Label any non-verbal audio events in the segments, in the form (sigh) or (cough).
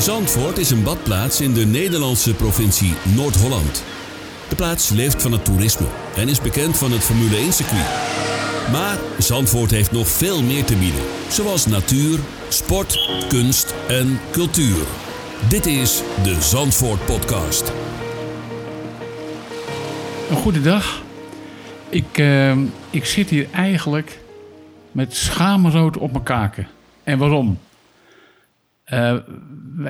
Zandvoort is een badplaats in de Nederlandse provincie Noord-Holland. De plaats leeft van het toerisme en is bekend van het Formule 1-circuit. Maar Zandvoort heeft nog veel meer te bieden, zoals natuur, sport, kunst en cultuur. Dit is de Zandvoort Podcast. Een goede dag. Ik, eh, ik zit hier eigenlijk met schaamrood op mijn kaken. En waarom? Eh,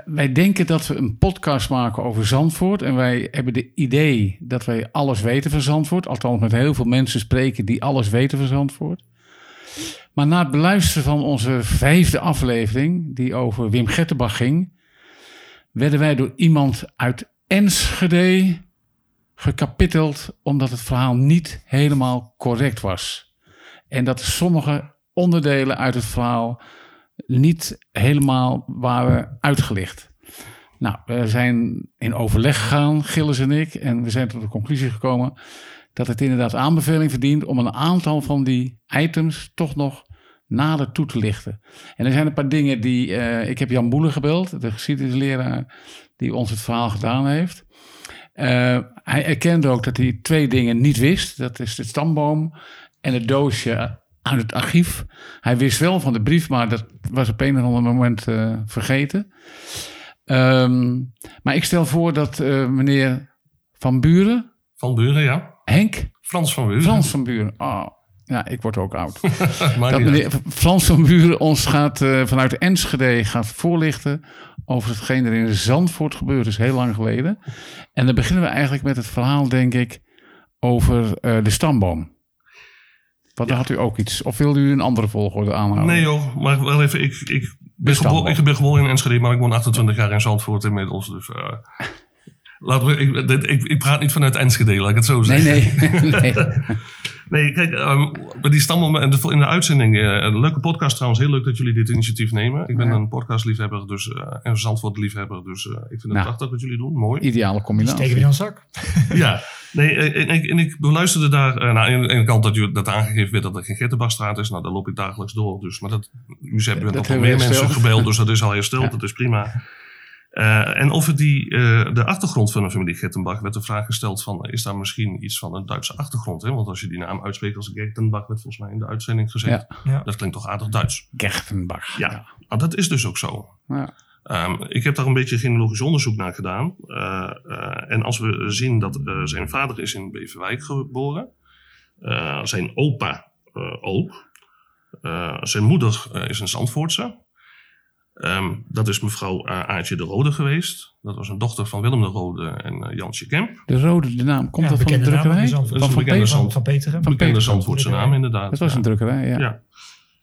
wij, denken dat we een podcast maken over Zandvoort. En wij hebben het idee dat wij alles weten van Zandvoort. Althans, met heel veel mensen spreken die alles weten van Zandvoort. Maar na het beluisteren van onze vijfde aflevering, die over Wim Gettenbach ging, werden wij door iemand uit Enschede gekapiteld omdat het verhaal niet helemaal correct was. En dat sommige onderdelen uit het verhaal niet helemaal waren uitgelicht. Nou, we zijn in overleg gegaan, Gilles en ik, en we zijn tot de conclusie gekomen dat het inderdaad aanbeveling verdient om een aantal van die items toch nog nader toe te lichten. En er zijn een paar dingen die. eh, ik heb Jan Boele gebeld, de geschiedenisleraar die ons het verhaal gedaan heeft. Eh, hij erkende ook dat hij twee dingen niet wist. Dat is de stamboom en het doosje uit het archief. Hij wist wel van de brief, maar dat was op een of ander moment eh, vergeten. Ehm, maar ik stel voor dat eh, meneer Van Buren, Van Buren, ja. Henk, Frans van Buren. Frans van Buren. Oh, ja, ik word ook oud. (laughs) Dat meneer Frans van Buren ons gaat eh, vanuit Enschede gaat voorlichten over hetgeen er in Zandvoort gebeurd is, heel lang geleden. En dan beginnen we eigenlijk met het verhaal, denk ik, over de stamboom. Want dan had u ook iets. Of wilde u een andere volgorde aanhouden? Nee joh, maar wel even, ik, ik, ben, Stamboom. gebo ik ben geboren in Enschede, maar ik woon 28 jaar in Zandvoort inmiddels. Dus eh, laten we, ik, dit- ik, ik praat niet vanuit Enschede, laat ik het zo zeggen. nee. (laughs) nee. Nee, kijk, bij die stammen en de, in de uitzending, eh, een leuke podcast trouwens, heel leuk dat jullie dit initiatief nemen. Ik ben Ja. een podcastliefhebber dus, eh en Zandvoort-liefhebber, dus eh, ik vind het Nou. prachtig wat jullie doen, mooi. Ideale combinatie. Steken we in ons zak? Ja, (laughs) nee, eh, en, ik- en ik beluisterde daar, eh, nou, aan de ene kant dat, u, dat aangegeven werd dat er geen Gettenbachstraat is, nou, daar loop ik dagelijks door, dus, maar dat, u hebt Dat nog meer mensen gebeld, dus dat is al hersteld, Ja. dat is prima. Eh, en over die, eh, de achtergrond van de familie Gettenbach werd de vraag gesteld van, is daar misschien iets van een Duitse achtergrond? Hè? Want als je die naam uitspreekt als Gettenbach, werd volgens mij in de uitzending gezegd, Ja. dat klinkt toch aardig Duits? Gertenbach. Ja. Nou, dat is dus ook zo. Ja. Ehm, ik heb daar een beetje genealogisch onderzoek naar gedaan. Eh, eh, en als we zien dat eh, zijn vader is in Beverwijk geboren. eh, zijn opa eh, ook. Eh, zijn moeder is een Zandvoortse. Ehm, dat is mevrouw eh, Aartje de Rode geweest. Dat was een dochter van Willem de Rode en Jansje Kemp. De rode de naam. Komt Ja, dat van de naam drukkerij? Van, van? Zand- Van Peteren. Van Bekende. Zandvoortse naam inderdaad. Dat was Ja. een drukkerij, ja. Ja.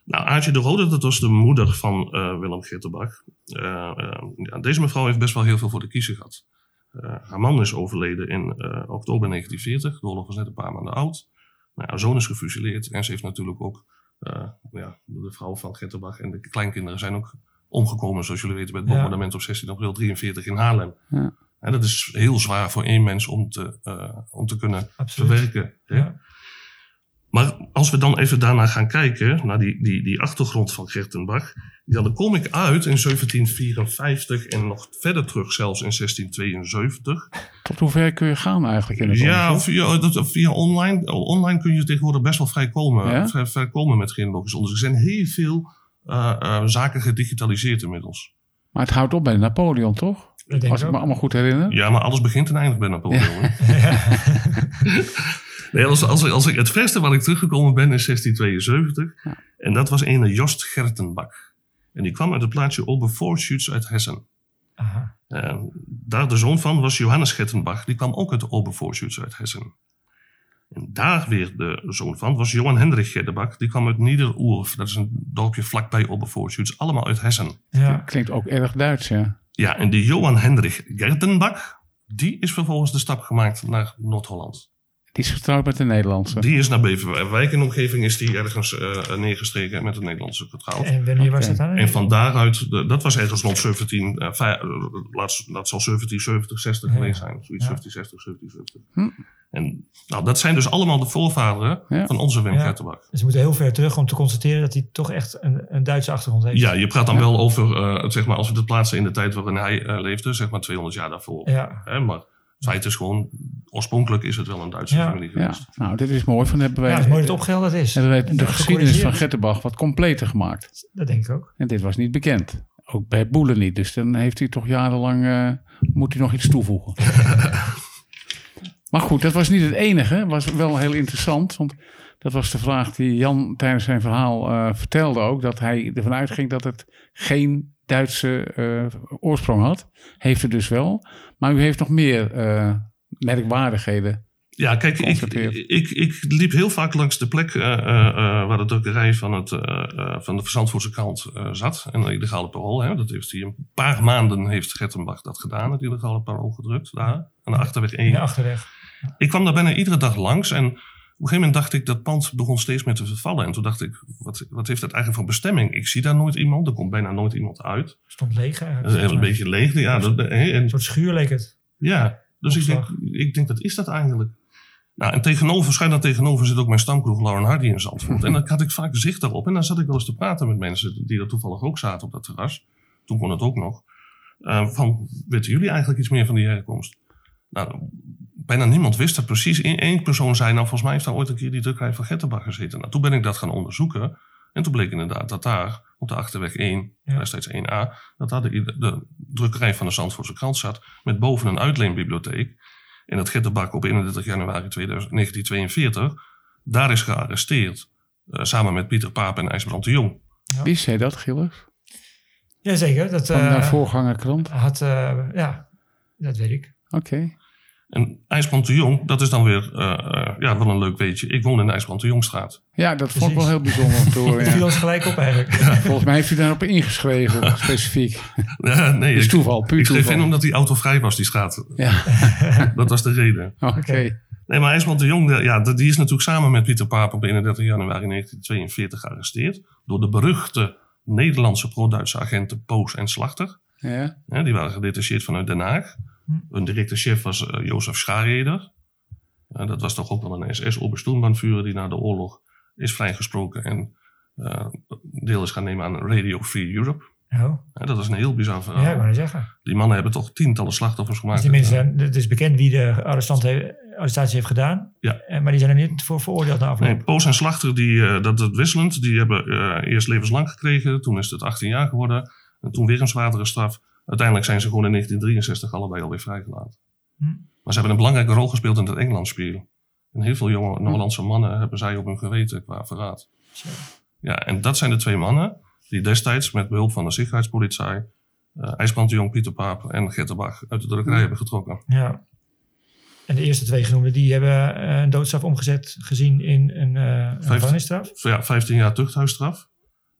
Nou, Aartje de Rode, dat was de moeder van eh, Willem Gitterbach. Eh, eh, ja, deze mevrouw heeft best wel heel veel voor de kiezer gehad. Eh, haar man is overleden in oktober 1940. De oorlog was net een paar maanden oud. Nou, haar zoon is gefusileerd. En ze heeft natuurlijk ook... ja, de vrouw van Gitterbach en de kleinkinderen zijn ook omgekomen, zoals jullie weten, bij het Ja. bombardement op 16 april 43 in Haarlem. Ja. En dat is heel zwaar voor één mens om te, om te kunnen Absoluut. verwerken. hè. Maar als we dan even daarna gaan kijken, naar die, die, die achtergrond van Gertenbach, ja, dan kom ik uit in 1754 en nog verder terug zelfs in 1672. Tot hoever kun je gaan eigenlijk in het Ja, via, dat, via online, online kun je tegenwoordig best wel vrij komen, Ja? vrij, vrij komen met genealogisch onderzoek. Er zijn heel veel eh, eh, zaken gedigitaliseerd inmiddels. Maar het houdt op bij Napoleon, toch? Ik Als ik ook. me allemaal goed herinner. Ja, maar alles begint en eindigt bij Napoleon. (laughs) (laughs) nee, als, als, als ik, het verste waar ik teruggekomen ben is 1672. Ja. En dat was een Jost Gertenbach. En die kwam uit het plaatsje Oberforschütz uit Hessen. Aha. Eh, daar de zoon van was Johannes Gertenbach. Die kwam ook uit Oberforschütz uit Hessen. En daar weer de zoon van was Johan Hendrik Gertenbach. Die kwam uit Niederurf. Dat is een dorpje vlakbij Oberforschütz. Allemaal uit Hessen. Ja. Klinkt ook erg Duits, ja. Ja, en die Johan Hendrik Gertenbach, die is vervolgens de stap gemaakt naar Noord-Holland. Die is getrouwd met de Nederlandse. Die is naar Beverwijk in de omgeving, is die ergens eh, neergestreken met een Nederlandse getrouwd. En wanneer was dat dan? En van daaruit, de- dat was ergens rond 17, eh, vij- eh, laat, dat zal 17, 70, 60 Ja. geweest zijn. Zoiets Ja. 17, 60, 17, 70. Hm. En nou, dat zijn dus allemaal de voorvaderen Ja. van onze Wim Ja. Dus we moeten heel ver terug om te constateren dat hij toch echt een, een Duitse achtergrond heeft. Ja, je praat dan Ja. wel over, eh, zeg maar, als we het plaatsen in de tijd waarin hij eh, leefde, zeg maar 200 jaar daarvoor. Ja. Hè, maar het feit is gewoon, oorspronkelijk is het wel een Duitse Ja. familie Ja, nou, dit is mooi. Van hebben wij, Ja, het is mooi dat het opgehelderd is. hebben wij de En geschiedenis van. Gettenbach wat completer gemaakt. Dat denk ik ook. En dit was niet bekend. Ook bij Boelen niet. Dus dan heeft hij toch jarenlang, eh, moet hij nog iets toevoegen. (laughs) maar goed, dat was niet het enige. Het was wel heel interessant. Want dat was de vraag die Jan tijdens zijn verhaal eh, vertelde ook. Dat hij ervan uitging dat het geen Duitse eh, oorsprong had. Heeft het dus wel. Maar u heeft nog meer eh, merkwaardigheden. Ja, kijk, ik, ik, ik liep heel vaak langs de plek eh, eh, eh, waar de drukkerij van, het, eh, eh, van de Verzandvoortse krant eh, zat. En de illegale parool, hè, dat heeft hij een paar maanden heeft Gertenbach dat gedaan, het illegale parool gedrukt, daar aan de Achterweg 1. In de achterweg. Ik kwam daar bijna iedere dag langs en een gegeven moment dacht ik, dat pand begon steeds meer te vervallen. En toen dacht ik, wat, wat heeft dat eigenlijk voor bestemming? Ik zie daar nooit iemand, er komt bijna nooit iemand uit. Stond leeg Dat eigenlijk. een beetje leeg. Ja, dat, en Een soort schuur leek het. ja, dus ik denk, ik denk, wat is dat eigenlijk? Nou, en tegenover, schuin daar tegenover zit ook mijn stamkroeg Lauren Hardy in Zandvoort. En dan had ik vaak zicht daarop. En dan zat ik wel eens te praten met mensen die er toevallig ook zaten op dat terras. Toen kon het ook nog. Eh, van, weten jullie eigenlijk iets meer van die herkomst? Nou, bijna niemand wist dat precies. Eén één persoon zei, nou volgens mij heeft daar ooit een keer die drukkerij van Gettenbach gezeten. Nou, toen ben ik dat gaan onderzoeken. En toen bleek inderdaad dat daar op de Achterweg 1, Ja. destijds 1A, dat daar de, de drukkerij van de Zandvoortse krant zat. Met boven een uitleenbibliotheek. En dat Gettenbach op 31 januari 2000 1942 daar is gearresteerd. eh, samen met Pieter Paap en IJsbrand de Jong. Wist jij dat, Gilles? Jazeker. Dat Van de voorgangerkrant? had... eh, ja, dat weet ik. Oké. En IJsbrand de Jong, dat is dan weer eh, eh, ja, wel een leuk weetje. Ik woon in de IJsbrand de Jongstraat. Ja, dat vond ik wel heel bijzonder. Het (laughs) viel Ja. ons gelijk op eigenlijk. (laughs) Volgens mij heeft u daarop ingeschreven, (laughs) specifiek. Ja, nee, Dat is ik, toeval, puur ik schreef in toeval. omdat die auto vrij was, die straat. Ja, Dat was de reden. oké. Nee, maar IJsbrand de Jong, ja, die is natuurlijk samen met Pieter Paap op 31 januari 1942 gearresteerd. Door de beruchte Nederlandse pro-Duitse agenten Poos en Slachter. Ja, Ja, die waren gedetacheerd vanuit Den Haag. Hm. Hun directe chef was eh, Jozef Schareder. Dat was toch ook wel een SS-obersturmbannführer die na de oorlog is vrijgesproken en eh, deel is gaan nemen aan Radio Free Europe. Oh, Ja, dat is een heel bizar verhaal. ja, ik wou zeggen. Die mannen hebben toch tientallen slachtoffers Dus gemaakt. mensen zijn, het is bekend wie de arrestant heeft, arrestatie heeft gedaan. Ja. En, maar die zijn er niet voor veroordeeld na afloop. Nee, Poos en Slachter, die, eh, dat is wisselend. Die hebben eh, eerst levenslang gekregen. Toen is het 18 jaar geworden. En toen weer een zwaardere straf. Uiteindelijk zijn ze gewoon in 1963 allebei alweer vrijgelaten. Hm. Maar ze hebben een belangrijke rol gespeeld in het Engelandspel. En heel veel jonge Noord-Hollandse mannen hebben zij op hun geweten qua verraad. Zo. Ja, en dat zijn de twee mannen die destijds met behulp van de Sicherheidspolitie, eh IJsbrand de Jong, Pieter Paap en Getterbach uit de drukkerij hebben getrokken. Ja. En de eerste twee genoemden, die hebben eh, een doodstraf omgezet gezien in een, eh een gevangenisstraf. Ja, 15 jaar tuchthuisstraf.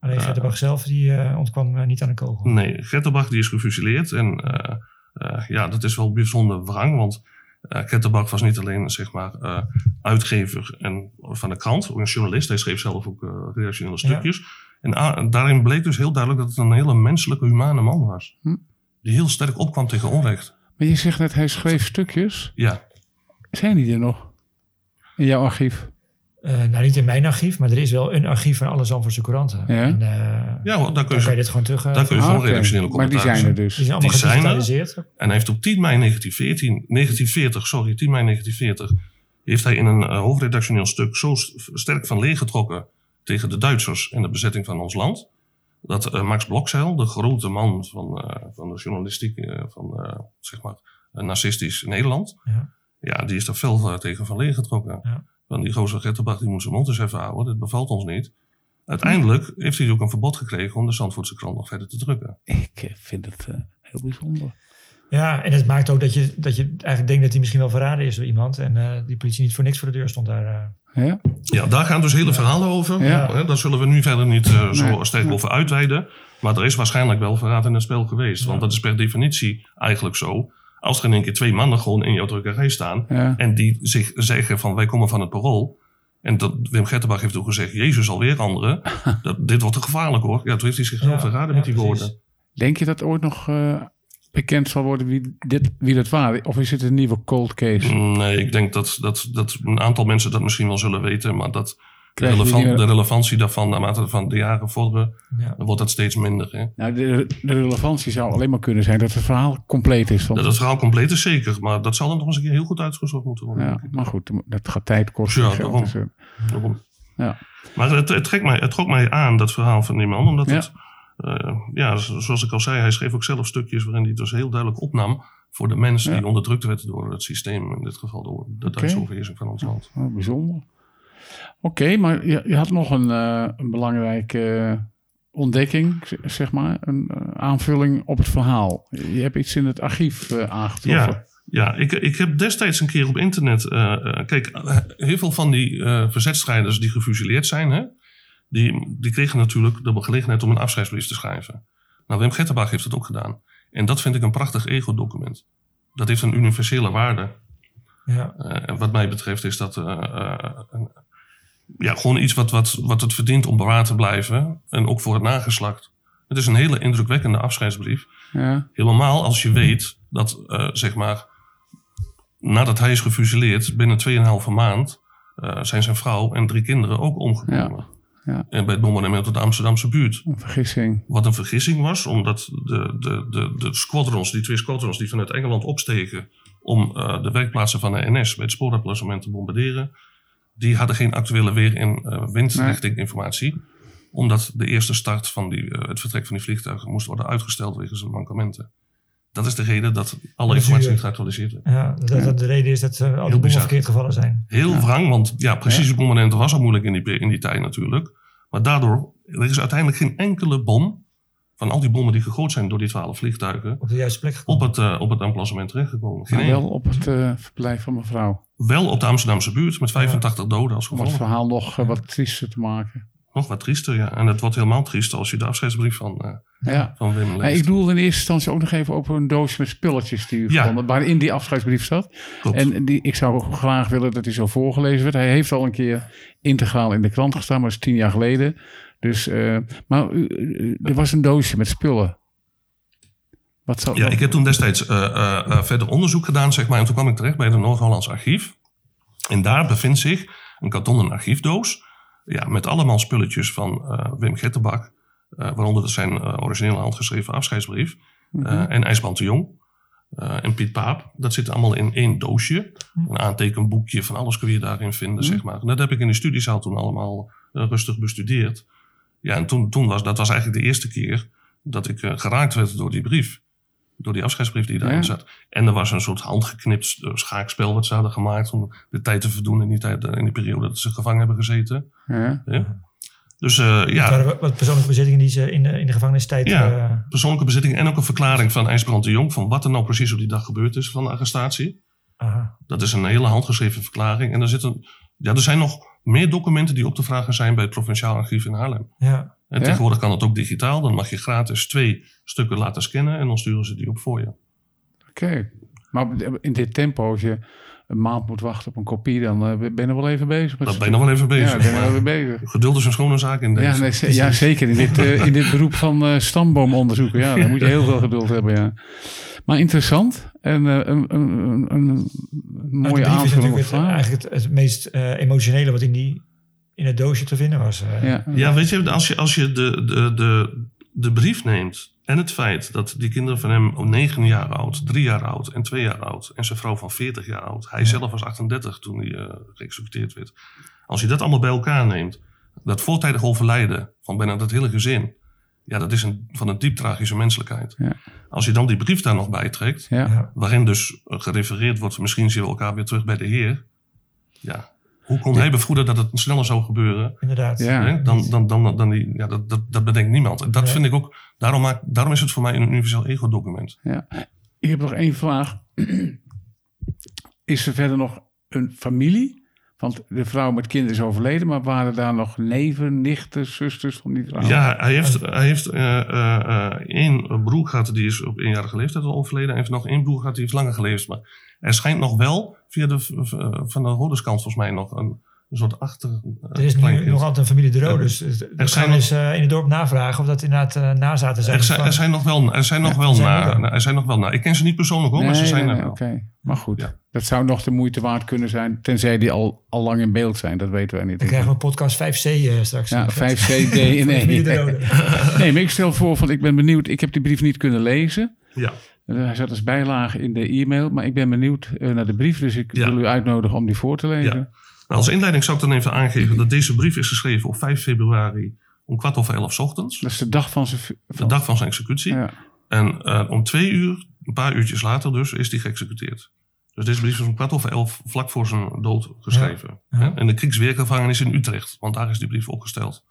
Alleen. Gertenbach zelf, die eh, ontkwam eh, niet aan de kogel. Nee, Getterbach die is gefusilleerd. En eh, eh, ja, dat is wel bijzonder wrang, want eh Getterbach was niet alleen zeg maar, eh, uitgever en, van de krant, ook een journalist. Hij schreef zelf ook redactionele stukjes. En a- daarin bleek dus heel duidelijk dat het een hele menselijke, humane man was. Hm. Die heel sterk opkwam tegen onrecht. Maar je zegt net, hij schreef stukjes. Ja, Zijn die er nog? In jouw archief? Eh, nou, niet in mijn archief, maar er is wel een archief van alle Zandvoortse couranten. Ja? En, eh, ja daar kun dan je, kan je dit gewoon terug... eh, daar kun je Ah, gewoon oké. redactionele Maar die commentaar zijn er dus. die zijn allemaal die zijn er. gedigitaliseerd. En hij heeft op 10 mei 1914, 1940, sorry, 10 mei 1940, heeft hij in een hoofdredactioneel stuk zo st- sterk van leer getrokken tegen de Duitsers en de bezetting van ons land. Dat Max Blokzeil, de grote man van, eh, van de journalistiek eh, van eh, zeg maar nazistisch Nederland, Ja. ja, die is er fel tegen van leer getrokken. Ja. Want die gozer Getterbach die moet zijn mond eens even houden, dit bevalt ons niet. Uiteindelijk heeft hij ook een verbod gekregen om de Zandvoortse krant nog verder te drukken. Ik eh, vind het eh, heel bijzonder. Ja, en het maakt ook dat je, dat je eigenlijk denkt dat hij misschien wel verraden is door iemand. En eh, die politie niet voor niks voor de deur stond daar. eh. Ja? Ja, daar gaan dus hele verhalen over. Ja. Ja. Daar zullen we nu verder niet zo Nee. sterk over uitweiden. Maar er is waarschijnlijk wel verraad in het spel geweest. Want dat is per definitie eigenlijk zo. Als er in één keer twee mannen gewoon in jouw drukkerij staan. Ja. En die zich zeggen van wij komen van het parool. En dat, Wim Gettenbach heeft ook gezegd, Jezus alweer anderen. (laughs) dat, dit wordt te gevaarlijk hoor. Ja, toen heeft hij zichzelf Ja, verraden ja, met die precies. woorden. Denk je dat ooit nog eh, bekend zal worden wie, dit, wie dat waren? Of is het een nieuwe cold case? Nee, ik denk dat, dat, dat een aantal mensen dat misschien wel zullen weten, maar dat de, relevantie daarvan, naarmate van de jaren vorderen, Ja. dan wordt dat steeds minder. Hè? Nou, de, de relevantie zou alleen maar kunnen zijn dat het verhaal compleet is. Want, Dat het verhaal compleet is zeker, maar dat zal dan nog eens een keer heel goed uitgezocht moeten worden. ja, maar goed, dat gaat tijd kosten. Ja, daarom. dus, eh, Daarom. Ja. Maar het, het, trekt mij, het trok mij aan, dat verhaal van die man, omdat Ja. het, eh, ja, zo- zoals ik al zei, hij schreef ook zelf stukjes waarin hij het dus heel duidelijk opnam voor de mensen Ja. die onderdrukt werden door het systeem, in dit geval door de Duitse overheersing van ons land. Oh, bijzonder. Oké, maar je, je had nog een, eh, een belangrijke ontdekking, zeg maar. Een eh, aanvulling op het verhaal. Je hebt iets in het archief eh, aangetroffen. Ja, ja ik, ik heb destijds een keer op internet. kijk, heel veel van die eh verzetstrijders die gefusileerd zijn, hè, die, die kregen natuurlijk de gelegenheid om een afscheidsbrief te schrijven. Nou, Wim Getterbach heeft het ook gedaan. En dat vind ik een prachtig ego-document. Dat heeft een universele waarde. Ja. En wat mij betreft is dat een- ja, gewoon iets wat, wat, wat het verdient om bewaard te blijven. En ook voor het nageslacht. Het is een hele indrukwekkende afscheidsbrief. Ja, Helemaal als je weet dat, eh, zeg maar, nadat hij is gefusilleerd, binnen 2,5 maand eh, zijn zijn vrouw en drie kinderen ook omgekomen. ja. En bij het bombardement op de Amsterdamse buurt. een vergissing. Wat een vergissing was, omdat de, de, de, de squadrons, die twee squadrons die vanuit Engeland opstegen om eh, de werkplaatsen van de NS bij het te bombarderen, die hadden geen actuele weer- en eh, windrichting informatie. Omdat de eerste start van die, eh, het vertrek van die vliegtuigen moest worden uitgesteld wegens mankementen. Dat is de reden dat alle Dat informatie niet geactualiseerd werd. Ja, dat, dat de reden is dat eh, al die bommen bizar. verkeerd gevallen zijn. Heel wrang, want ja, precies het moment was al moeilijk in die, in die tijd natuurlijk. Maar daardoor, er is uiteindelijk geen enkele bom van al die bommen die gegooid zijn door die twaalf vliegtuigen Op de juiste plek gekomen. op het, eh, op het emplacement terechtgekomen. Geen wel op het eh, verblijf van mevrouw. Wel op de Amsterdamse buurt met 85 doden als Om het gevolg. verhaal nog eh, wat triester te maken. Nog wat triester, ja. En het wordt helemaal triester als je de afscheidsbrief van, eh, Ja. van Wim Ja, leest. ik doelde in eerste instantie ook nog even op een doosje met spulletjes die u Ja. vond, waarin die afscheidsbrief zat. Klopt. En die, ik zou graag willen dat hij zo voorgelezen werd. Hij heeft al een keer integraal in de krant gestaan, maar dat is tien jaar geleden. Dus, eh, maar u- u- er was een doosje met spullen. Wat zou, Ja, ik heb toen destijds eh, eh, eh, verder onderzoek gedaan, zeg maar. En toen kwam ik terecht bij het Noord-Hollands Archief. En daar bevindt zich een kartonnen archiefdoos. Ja, met allemaal spulletjes van Wim Gettenbak. waaronder zijn originele handgeschreven afscheidsbrief. eh, en IJsbrand de Jong. en Piet Paap. Dat zit allemaal in één doosje. Een aantekenboekje van alles kun je daarin vinden, zeg maar. En dat heb ik in de studiezaal toen allemaal rustig bestudeerd. Ja, en toen, toen was dat was eigenlijk de eerste keer dat ik geraakt werd door die brief. Door die afscheidsbrief die daarin Ja. zat. En er was een soort handgeknipt eh, schaakspel wat ze hadden gemaakt om de tijd te verdoen in die, tijd, in die periode dat ze gevangen hebben gezeten. ja. hè. Dus eh, Het ja, waren wat- persoonlijke bezittingen die ze in de, in de gevangenistijd... Ja. eh, persoonlijke bezitting en ook een verklaring van IJsbrand de Jong van wat er nou precies op die dag gebeurd is van de arrestatie. aha. Dat is een hele handgeschreven verklaring. En er, zitten, ja, er zijn nog meer documenten die op te vragen zijn bij het Provinciaal Archief in Haarlem. Ja. En Ja? tegenwoordig kan het ook digitaal. Dan mag je gratis twee stukken laten scannen en dan sturen ze die op voor je. Oké. Maar in dit tempo, als je een maand moet wachten op een kopie, dan eh, ben je nog wel even bezig. Met Dat ben je nog wel even bezig. Ja, ben je wel even bezig. geduld is een schone zaak in deze. Ja, nee, ze- ja, zeker. In dit, eh, (laughs) in dit beroep van eh stamboomonderzoeken. Ja, dan moet je heel veel geduld hebben, ja. Maar interessant. En eh, een, een, een, mooie is aanvulling eigenlijk het, het meest eh, emotionele wat in, die, in het doosje te vinden was. eh. Ja, Ja, weet je, als je, als je de, de, de, de brief neemt en het feit dat die kinderen van hem om 9 jaar oud, 3 jaar oud en 2 jaar oud en zijn vrouw van 40 jaar oud, hij zelf was 38 toen hij eh, geëxecuteerd werd. Als je dat allemaal bij elkaar neemt, dat voortijdig overlijden van bijna dat hele gezin, ja, dat is een, van een diep tragische menselijkheid. Ja. Als je dan die brief daar nog bij trekt, ja. Waarin dus gerefereerd wordt, misschien zien we elkaar weer terug bij de Heer. Ja, hoe kon hij bevroeden dat het sneller zou gebeuren? Inderdaad. Dan, dan, dan, dan die, ja, dat, dat, dat bedenkt niemand. En dat vind ik ook, daarom, maak, daarom is het voor mij een universeel ego-document. Ja. Ik heb nog één vraag. (clears throat) Is er verder nog een familie? Want de vrouw met kinderen is overleden, maar waren daar nog neven, nichten, zusters van die vrouw? Ja, hij heeft, hij heeft eh, eh, eh, één broer gehad, die is op eenjarige leeftijd al overleden. Hij heeft nog één broer gehad, die heeft langer geleefd. Maar er schijnt nog wel, via de, van de Roderskant volgens mij, nog een, Een soort achter. Er is nu nog altijd een familie de Roo, dus Er er zijn gaan we eens eh, in het dorp navragen of dat inderdaad eh, nazaten zijn. Er zijn, er nog wel, er zijn nog Ja, wel zijn na, er zijn nog wel na. Ik ken ze niet persoonlijk hoor, maar ze zijn nee, er nee, wel. Oké, maar goed. Ja. Dat zou nog de moeite waard kunnen zijn. Tenzij die al, al lang in beeld zijn. Dat weten wij niet. Dan krijgen we podcast 5C eh, straks. Ja, Eh, 5C, D. (laughs) Rode. (laughs) Nee, maar ik stel voor, van, ik ben benieuwd. Ik heb die brief niet kunnen lezen. Ja. Eh, Hij zat als bijlage in de e-mail. Maar ik ben benieuwd eh, naar de brief. Dus ik Ja. wil u uitnodigen om die voor te lezen. Ja. Nou, als inleiding zou ik dan even aangeven dat deze brief is geschreven op 5 februari om kwart over elf 's ochtends. Dat is de dag van zijn... De dag van zijn executie. ja. En eh, om twee uur, een paar uurtjes later dus, is hij geëxecuteerd. Dus deze brief is om kwart over elf, vlak voor zijn dood, geschreven. Ja. Hè? In de kriegsweergevangenis in Utrecht, want daar is die brief opgesteld.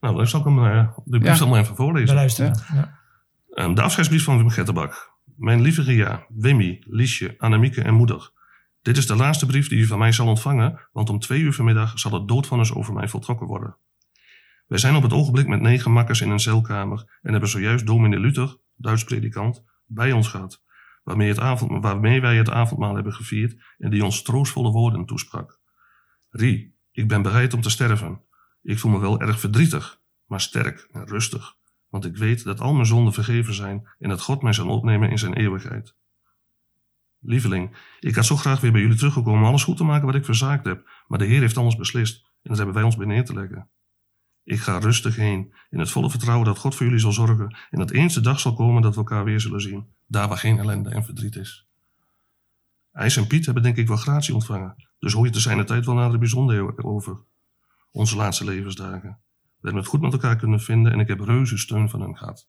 Nou, dan zal ik hem, eh, de brief Ja. maar even voorlezen. luisteren. Ja. De afscheidsbrief van Wim Gettenbak. Mijn lieve Ria, Wimmy, Liesje, Annemieke en moeder. Dit is de laatste brief die u van mij zal ontvangen, want om twee uur vanmiddag zal het doodvonnis over mij voltrokken worden. Wij zijn op het ogenblik met negen makkers in een celkamer en hebben zojuist dominee Luther, Duits predikant, bij ons gehad, waarmee, het avond, waarmee wij het avondmaal hebben gevierd en die ons troostvolle woorden toesprak. Rie, ik ben bereid om te sterven. Ik voel me wel erg verdrietig, maar sterk en rustig want ik weet dat al mijn zonden vergeven zijn en dat God mij zal opnemen in zijn eeuwigheid. Lieveling, ik had zo graag weer bij jullie teruggekomen om alles goed te maken wat ik verzaakt heb, maar de Heer heeft anders beslist en dat hebben wij ons bij te leggen. Ik ga rustig heen, in het volle vertrouwen dat God voor jullie zal zorgen en dat eens de dag zal komen dat we elkaar weer zullen zien, daar waar geen ellende en verdriet is. IJs en Piet hebben denk ik wel gratie ontvangen, dus hoor je te zijn de tijd wel naar de bijzonderen over. Onze laatste levensdagen. We hebben het goed met elkaar kunnen vinden en ik heb reuze steun van hen gehad.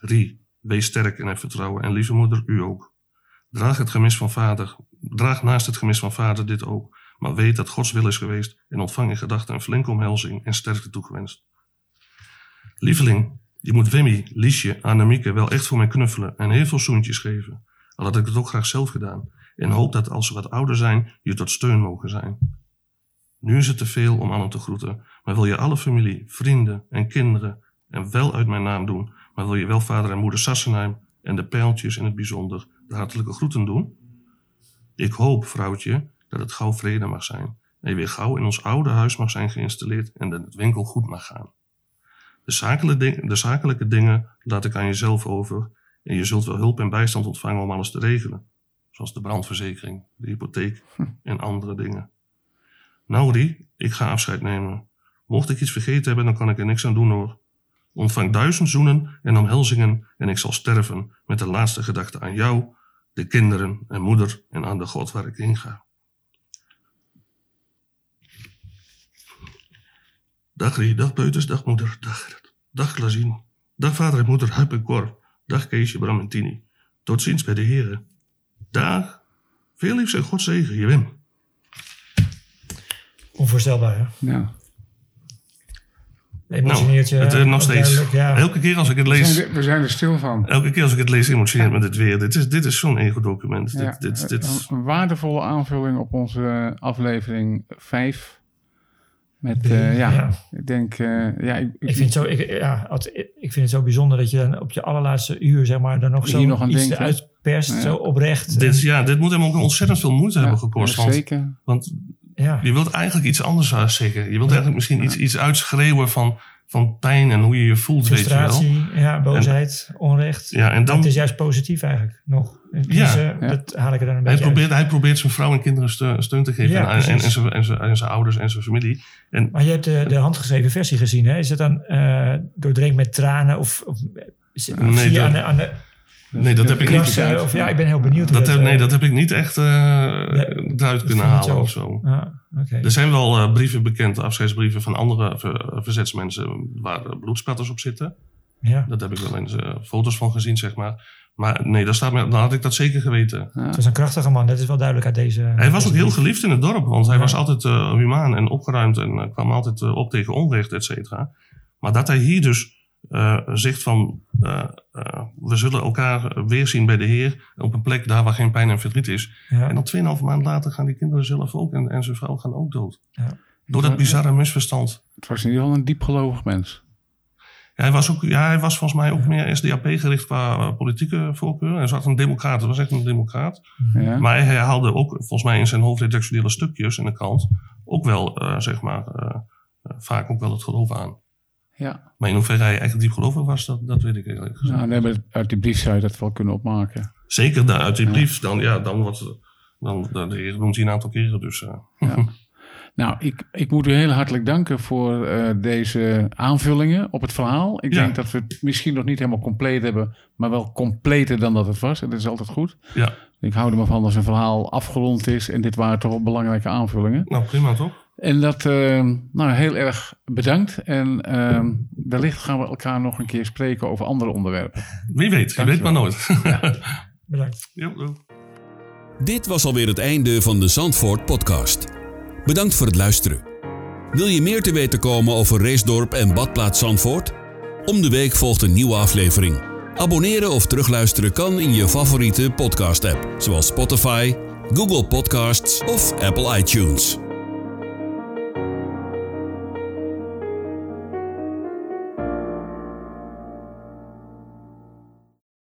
Rie, wees sterk en heb vertrouwen en lieve moeder, u ook. Draag het gemis van vader, draag naast het gemis van vader dit ook, maar weet dat Gods wil is geweest en ontvang in gedachten een flinke omhelzing en sterkte toegewenst. Lieveling, je moet Wimmy, Liesje, Annemieke wel echt voor mij knuffelen en heel veel zoentjes geven, al had ik het ook graag zelf gedaan, en hoop dat als ze wat ouder zijn, je tot steun mogen zijn. Nu is het te veel om allen te groeten, maar wil je alle familie, vrienden en kinderen en wel uit mijn naam doen, maar wil je wel vader en moeder Sassenheim en de pijltjes in het bijzonder de hartelijke groeten doen? Ik hoop, vrouwtje, dat het gauw vrede mag zijn en je weer gauw in ons oude huis mag zijn geïnstalleerd en dat het winkel goed mag gaan. De zakelijke, ding- de zakelijke dingen laat ik aan jezelf over en je zult wel hulp en bijstand ontvangen om alles te regelen, zoals de brandverzekering, de hypotheek en andere dingen. Nou, Rie, ik ga afscheid nemen. Mocht ik iets vergeten hebben, dan kan ik er niks aan doen hoor. Ontvang duizend zoenen en omhelzingen en ik zal sterven met de laatste gedachte aan jou, de kinderen en moeder en aan de God waar ik heen ga. Dag Rie, dag Peuters, dag moeder, dag Gerrit, dag Glazien, dag vader en moeder Huip en Cor, dag Keesje, Bram en Tini. Tot ziens bij de heren. Dag. Veel liefs en God zegen, je Wim. Onvoorstelbaar, hè? Ja. Emotioneert je. Nou, het, eh, nog steeds. Ja. Elke keer als ik het We, lees, zijn er, we zijn er stil van. elke keer als ik het lees, emotioneert me dit weer. Dit is, dit is zo'n ego-document. Ja, dit, dit, dit, een, een waardevolle aanvulling op onze aflevering 5. Met, eh, ja, ja. ik denk, eh, ja, ik, Ik vind, het zo, ik, ja, ik vind het zo bijzonder dat je dan op je allerlaatste uur, zeg maar, dan nog zo nog aan iets denkt, hè? eruit perst, Ja. zo oprecht. dit, En- ja, dit moet hem ook ontzettend veel moeite hebben gekost. ja, Want, zeker. want ja. je wilt eigenlijk iets anders uh, zeggen. Je wilt eigenlijk misschien iets, iets uitschreeuwen van, van pijn en hoe je je voelt, weet je wel. Frustratie, ja, boosheid, onrecht. Ja, en dan, het is juist positief eigenlijk, nog. Dus, Ja. eh, Ja. Dat haal ik er dan een hij, beetje probeert, hij probeert zijn vrouw en kinderen steun, steun te geven. Ja, en, en, en, zijn, en, zijn, en zijn ouders en zijn familie. En uit. Maar je hebt de, de handgeschreven versie gezien, hè? Is het dan eh doordrenkt met tranen of, of, of Nee, zie je dat- aan de, aan de nee, dat heb ik niet. Of, ja, ik ben heel benieuwd. Dat heb, eh, nee, dat heb ik niet echt eh eruit kunnen halen of zo. Ah, oké. Er zijn wel eh, brieven bekend, afscheidsbrieven van andere ver- verzetsmensen waar eh, bloedspatters op zitten. ja. Dat heb ik wel eens eh, foto's van gezien, zeg maar. Maar nee, daar staat me, dan had ik dat zeker geweten. Het was een krachtige man, dat is wel duidelijk uit deze... Hij was ook heel brief. geliefd in het dorp, want hij Ja. was altijd eh, humaan en opgeruimd en eh, kwam altijd eh, op tegen onrecht, et cetera. Maar dat hij hier dus eh, zegt van, eh, eh, we zullen elkaar weerzien bij de Heer op een plek daar waar geen pijn en verdriet is. Ja. En dan 2,5 maand later gaan die kinderen zelf ook en, en zijn vrouw gaan ook dood. Ja. Door dat bizarre misverstand. Het was in ieder geval een diepgelovig mens. hij, was ook, ja, hij was volgens mij ook meer SDAP gericht qua politieke voorkeur. Hij zat een democraat, hij was echt een democraat. Ja. Maar hij haalde ook volgens mij in zijn hoofdredactionele stukjes in de krant ook wel, eh, zeg maar, vaak ook wel het geloof aan. Ja. Maar in hoeverre hij echt diep gelovig was, dat, dat weet ik eigenlijk gezegd. Nou, nee, maar uit die brief zou je dat wel kunnen opmaken. Zeker da- uit die brief, dan, ja, dan wordt, dan, de heer noemt hij een aantal keren. Dus, eh, Ja. (laughs) nou, ik, ik moet u heel hartelijk danken voor eh, deze aanvullingen op het verhaal. Ik Ja. denk dat we het misschien nog niet helemaal compleet hebben, maar wel completer dan dat het was. En dat is altijd goed. ja, Ik hou er maar van als een verhaal afgerond is. En dit waren toch wel belangrijke aanvullingen. nou prima toch? En dat, eh, nou, heel erg bedankt. En eh, wellicht gaan we elkaar nog een keer spreken over andere onderwerpen. Wie weet, je weet maar nooit. (laughs) Bedankt. Dit was alweer het einde van de Zandvoort podcast. Bedankt voor het luisteren. Wil je meer te weten komen over Reesdorp en Badplaats Zandvoort? Om de week volgt een nieuwe aflevering. Abonneren of terugluisteren kan in je favoriete podcast-app, zoals Spotify, Google Podcasts of Apple iTunes.